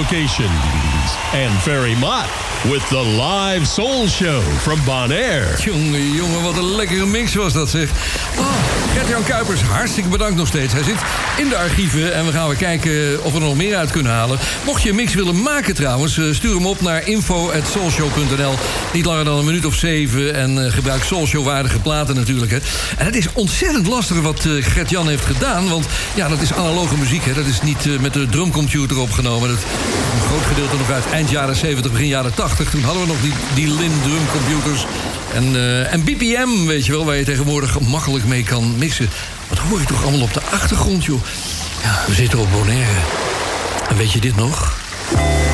Locations. And Ferry Mott with the live soul show from Bonaire. Jongen, jongen, wat een lekkere mix was dat zeg. Oh, Gert-Jan Kuipers, hartstikke bedankt nog steeds. Hij zit in de archieven en we gaan weer kijken of we er nog meer uit kunnen halen. Mocht je een mix willen maken trouwens, eh, stuur hem op naar info.soulshow.nl. Niet langer dan een minuut of zeven en eh, gebruik Soulshow-waardige platen natuurlijk. Hè. En het is ontzettend lastig wat eh, Gert-Jan heeft gedaan, want ja, dat is analoge muziek. Hè. Dat is niet met de drumcomputer opgenomen. Dat een groot gedeelte nog uit eind jaren 70, begin jaren 80. Toen hadden we nog die, die Lin drumcomputers. En, eh, en BPM, weet je wel, waar je tegenwoordig makkelijk mee kan mixen. Wat hoor je toch allemaal op de achtergrond, joh? Ja, we zitten op Bonaire. En weet je dit nog?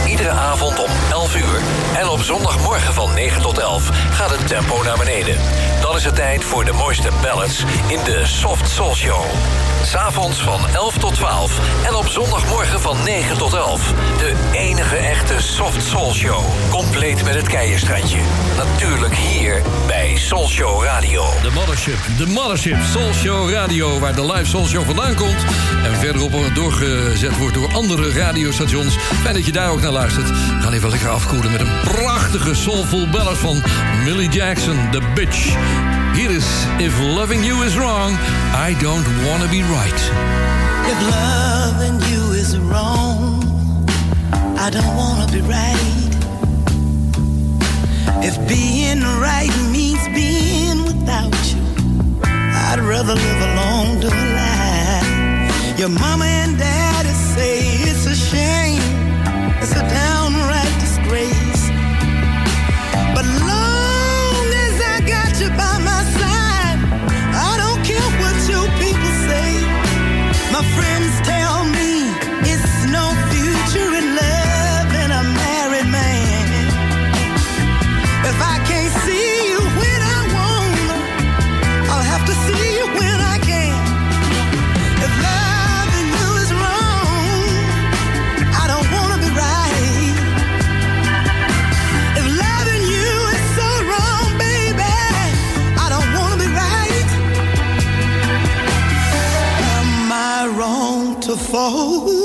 Iedere avond om 11 uur en op zondagmorgen van 9 tot 11 gaat het tempo naar beneden. Is het tijd voor de mooiste ballads in de Soft Soul Show. S'avonds van 11 tot 12 en op zondagmorgen van 9 tot 11. De enige echte Soft Soul Show. Compleet met het keienstrandje. Natuurlijk hier bij Soul Show Radio. De Mothership, de Mothership Soul Show Radio... waar de live Soul Show vandaan komt... en verderop doorgezet wordt door andere radiostations. Fijn dat je daar ook naar luistert. We gaan even lekker afkoelen met een prachtige soulful ballad van Millie Jackson, The Bitch. Hier is If Loving You Is Wrong, I Don't Wanna Be Right. If loving you is wrong, I don't wanna be right. If being right means being without you, I'd rather live alone to a lie. Your mama and daddy say it's a shame, it's a downright disgrace. But long friends tell wrong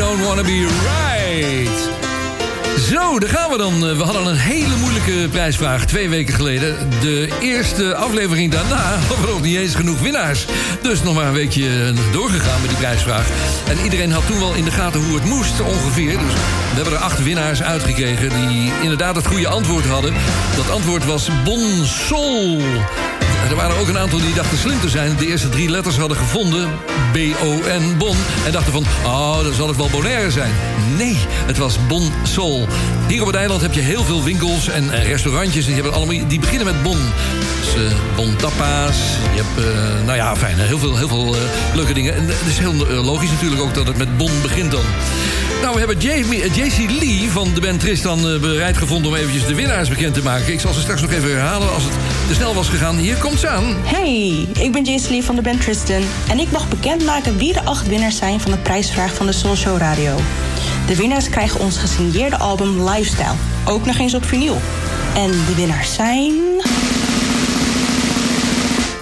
Don't Wanna Be Right. Zo, daar gaan we dan. Eh, We hadden een hele moeilijke prijsvraag twee weken geleden. De eerste aflevering daarna hadden we nog niet eens genoeg winnaars. Dus nog maar een weekje eh, doorgegaan met die prijsvraag. En iedereen had toen wel in de gaten hoe het moest, ongeveer. Dus we hebben er acht winnaars uitgekregen die inderdaad het goede antwoord hadden. Dat antwoord was Bon Sol. Er waren ook een aantal die dachten slim te zijn. De eerste drie letters hadden gevonden, B-O-N, Bon. En dachten van, oh, dan zal het wel Bonaire zijn. Nee, het was Bon Sol. Hier op het eiland heb je heel veel winkels en restaurantjes. Die, hebben allemaal, die beginnen met Bon. Dus eh, Bon Tapa's. Je hebt, eh, nou ja, fijn, heel veel, heel veel eh, leuke dingen. En het is heel logisch natuurlijk ook dat het met Bon begint dan. Nou, we hebben JC Lee van de band Tristan bereid gevonden... om eventjes de winnaars bekend te maken. Ik zal ze straks nog even herhalen als het te snel was gegaan. Hier komt Hey, ik ben Jace Lee van de band Tristan en ik mag bekendmaken wie de acht winnaars zijn van de prijsvraag van de Soul Show Radio. De winnaars krijgen ons gesigneerde album Lifestyle, ook nog eens op vinyl. En de winnaars zijn...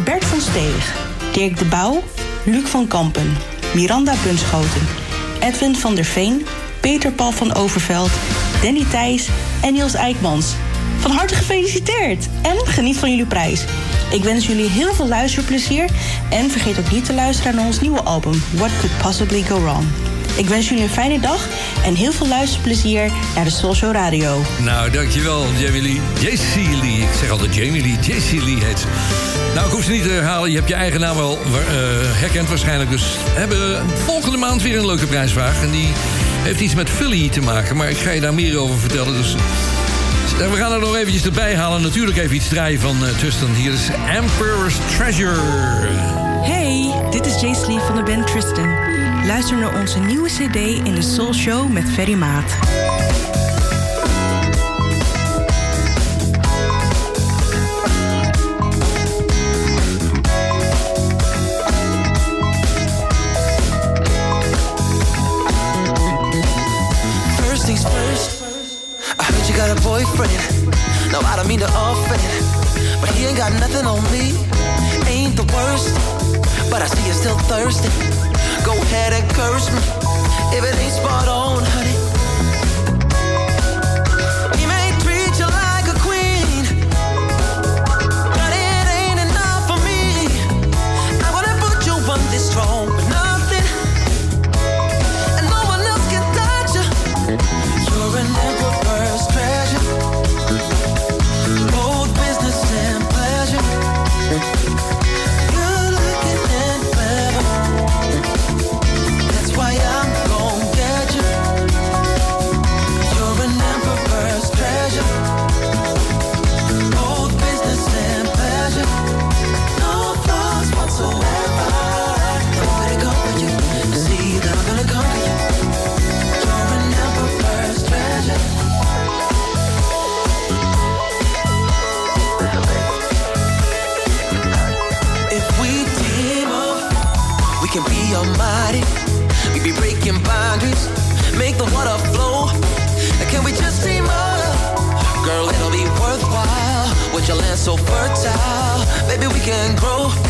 Bert van Steeg, Dirk de Pauw, Luc van Kampen, Miranda Bunschoten, Edwin van der Veen, Peter Paul van Overveld, Danny Thijs en Niels Eikmans. Van harte gefeliciteerd en geniet van jullie prijs. Ik wens jullie heel veel luisterplezier en vergeet ook niet te luisteren naar ons nieuwe album What Could Possibly Go Wrong. Ik wens jullie een fijne dag en heel veel luisterplezier naar de Show Radio. Nou, dankjewel, Jamie Lee. JC Lee. Ik zeg altijd Jamie Lee. JC Lee heet. Nou, ik hoef ze niet te herhalen. Je hebt je eigen naam wel eh, herkend waarschijnlijk. Dus we hebben volgende maand weer een leuke prijsvraag. En die heeft iets met Philly te maken. Maar ik ga je daar meer over vertellen. Dus we gaan er nog eventjes erbij halen. Natuurlijk even iets draaien van eh, Tristan. Hier is Emperor's Treasure. Hey, dit is Jace Lee van de band Tristan. Luister naar onze nieuwe CD in de Soul Show met Ferry Maat. Boyfriend. No, I don't mean to offend, but he ain't got nothing on me. Ain't the worst, but I see you're still thirsty. Go ahead and curse me if it ain't spot on, honey. So fertile, baby, we can grow.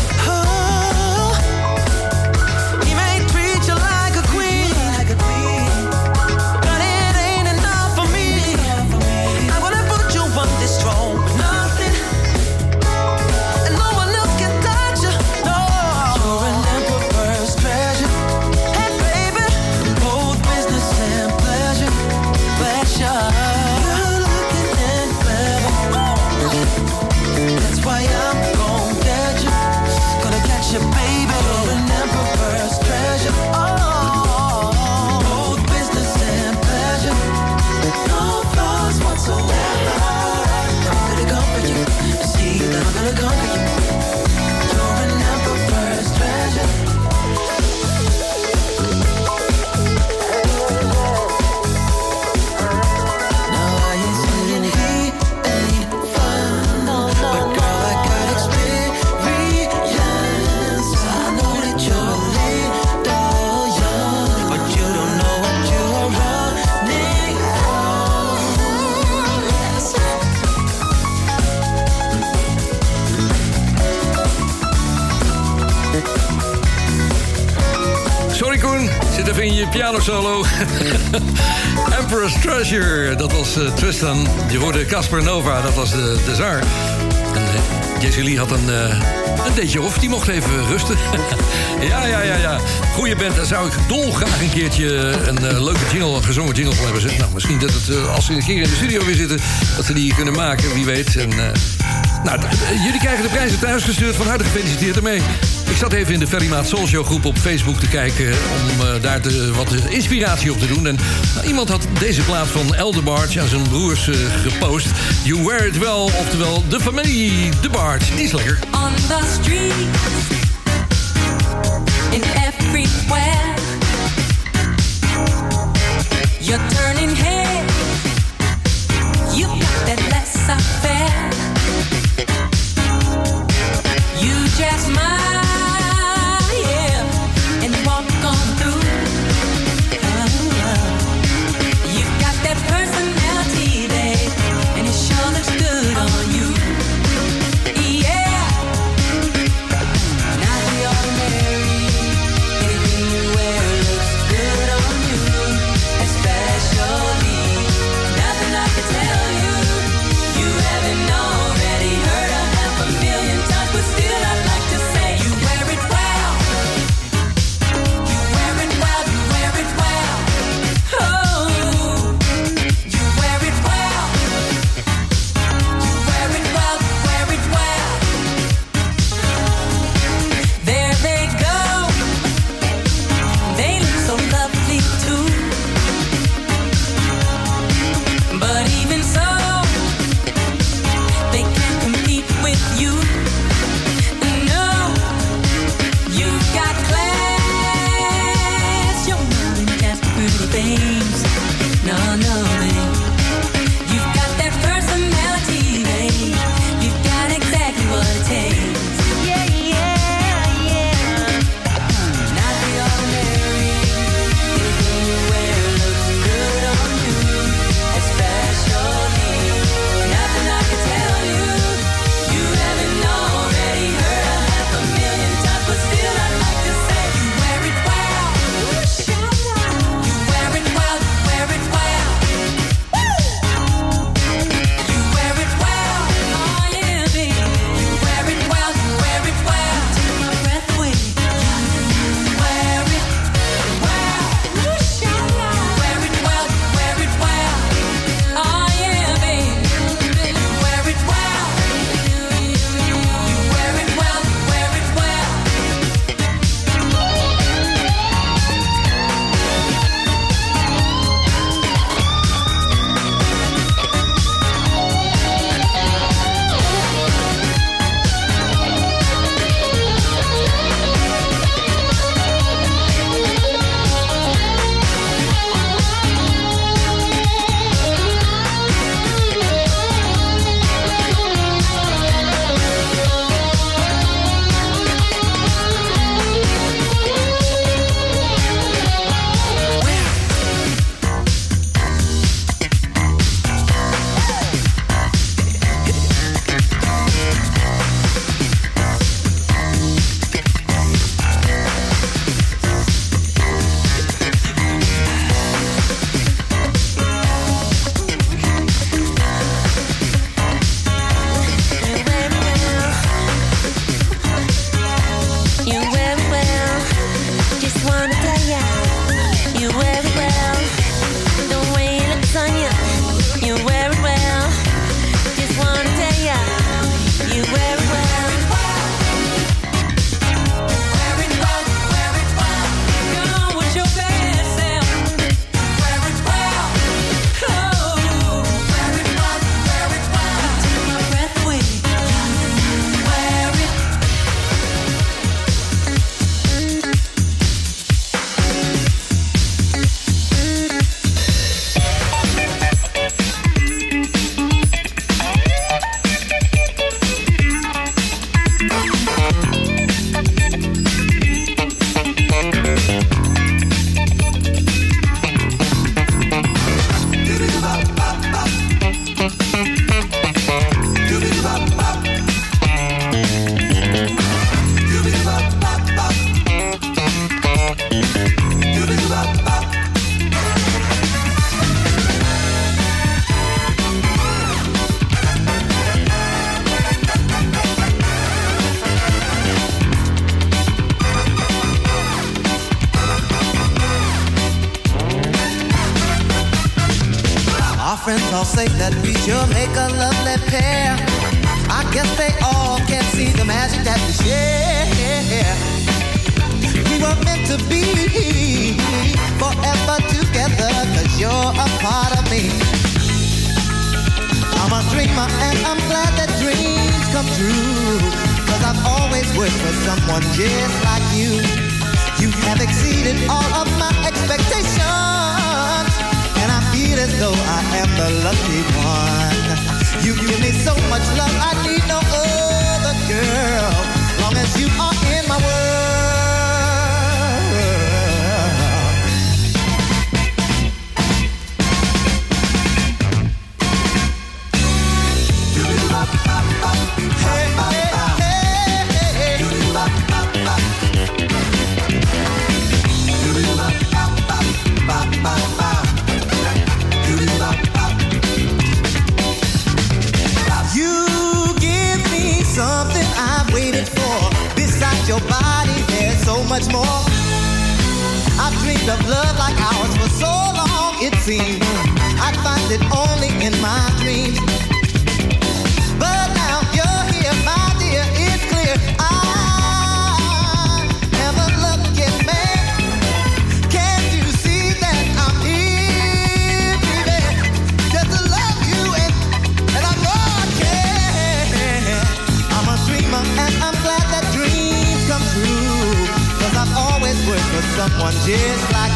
pianosolo. Emperor's Treasure, dat was uh, Tristan. Je hoorde Casper Nova, dat was de, de zaar. En uh, Lee had een, uh, een of die mocht even rusten. ja, ja, ja, ja. Goeie band, daar zou ik dolgraag een keertje een leuke jingle, een gezongen jingle van hebben. Nou, misschien dat het, als ze een keer in de studio weer zitten, dat ze die kunnen maken, wie weet. En, nou, jullie krijgen de prijzen thuis gestuurd. Van harte gefeliciteerd ermee ik zat even in de Ferrymaat Soulshow groep op Facebook te kijken... om eh, daar te, wat inspiratie op te doen. En eh, iemand had deze plaat van Elder Barge aan zijn broers eh, gepost. You Wear It Well, oftewel de familie De Barge. Die is lekker. On the streets, in everywhere. You're turning head. You got that less affair. You just my the lucky one. You give me so much love, I need no of love like ours for so long, it seemed. I'd find it only in my dreams. Someone just like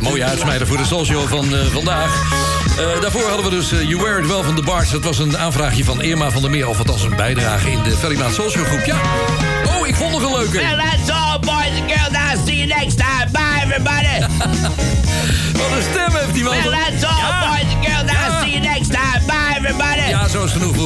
Mooie uitsmijter voor de social van eh, vandaag. Eh, daarvoor hadden we dus eh, You Wear It Well van de Barts. Dat was een aanvraagje van Irma van der Meer. Of althans een bijdrage in de Ferrymaat Social groep. Ja. Oh, ik vond nog een leuke. Well, that's all, boys and girls. I'll see you next time. Bye, everybody. Wat een stem heeft die man. Well, that's all, Ja. boys and girls. I'll Ja. see you next time. Bye, Ja, zo is genoeg.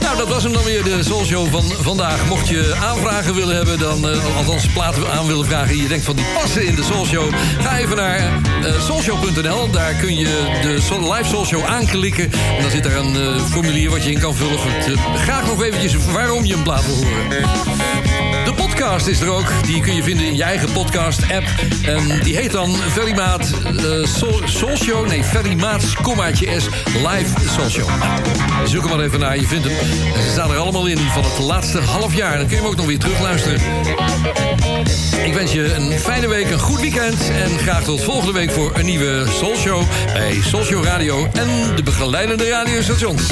Nou, dat was hem dan weer, de Soul Show van vandaag. Mocht je aanvragen willen hebben, dan, eh, althans platen aan willen vragen... je denkt van die passen in de Soul Show... ga even naar eh soulshow.nl. Daar kun je de live Soul Show aanklikken. En dan zit daar een eh, formulier wat je in kan vullen. Goed, graag nog eventjes waarom je een plaat wil horen. Podcast is er ook. Die kun je vinden in je eigen podcast-app. En die heet dan Ferrymaat uh. Nee, Ferrymaats, kommaatje S, live Show. Nou, zoek hem maar even naar, je vindt hem. En ze staan er allemaal in van het laatste half jaar. Dan kun je hem ook nog weer terugluisteren. Ik wens je een fijne week, een goed weekend. En graag tot volgende week voor een nieuwe Soul Show bij Show Radio en de begeleidende radiostations.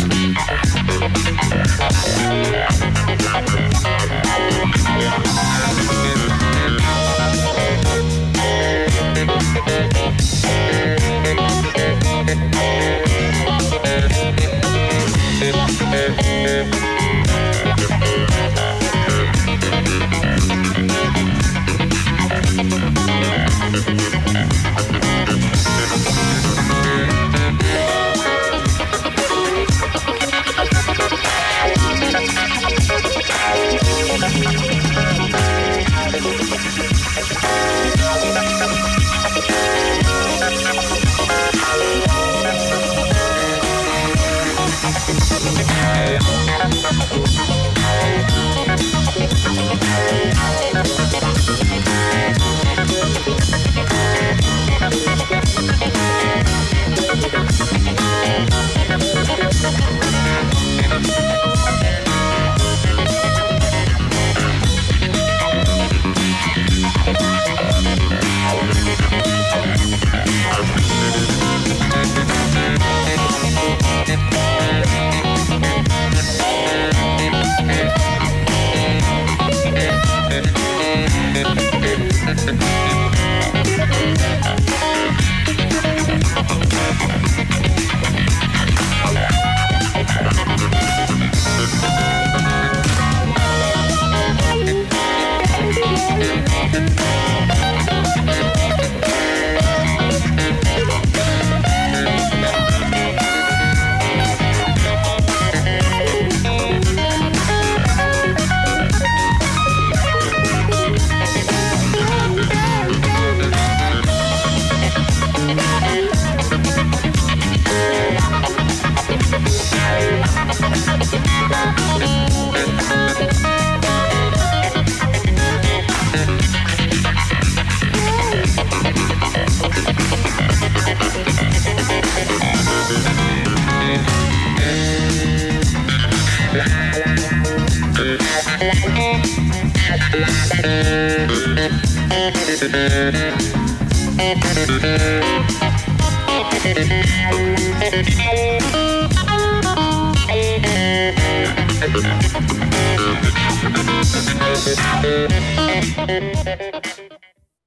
Thank you.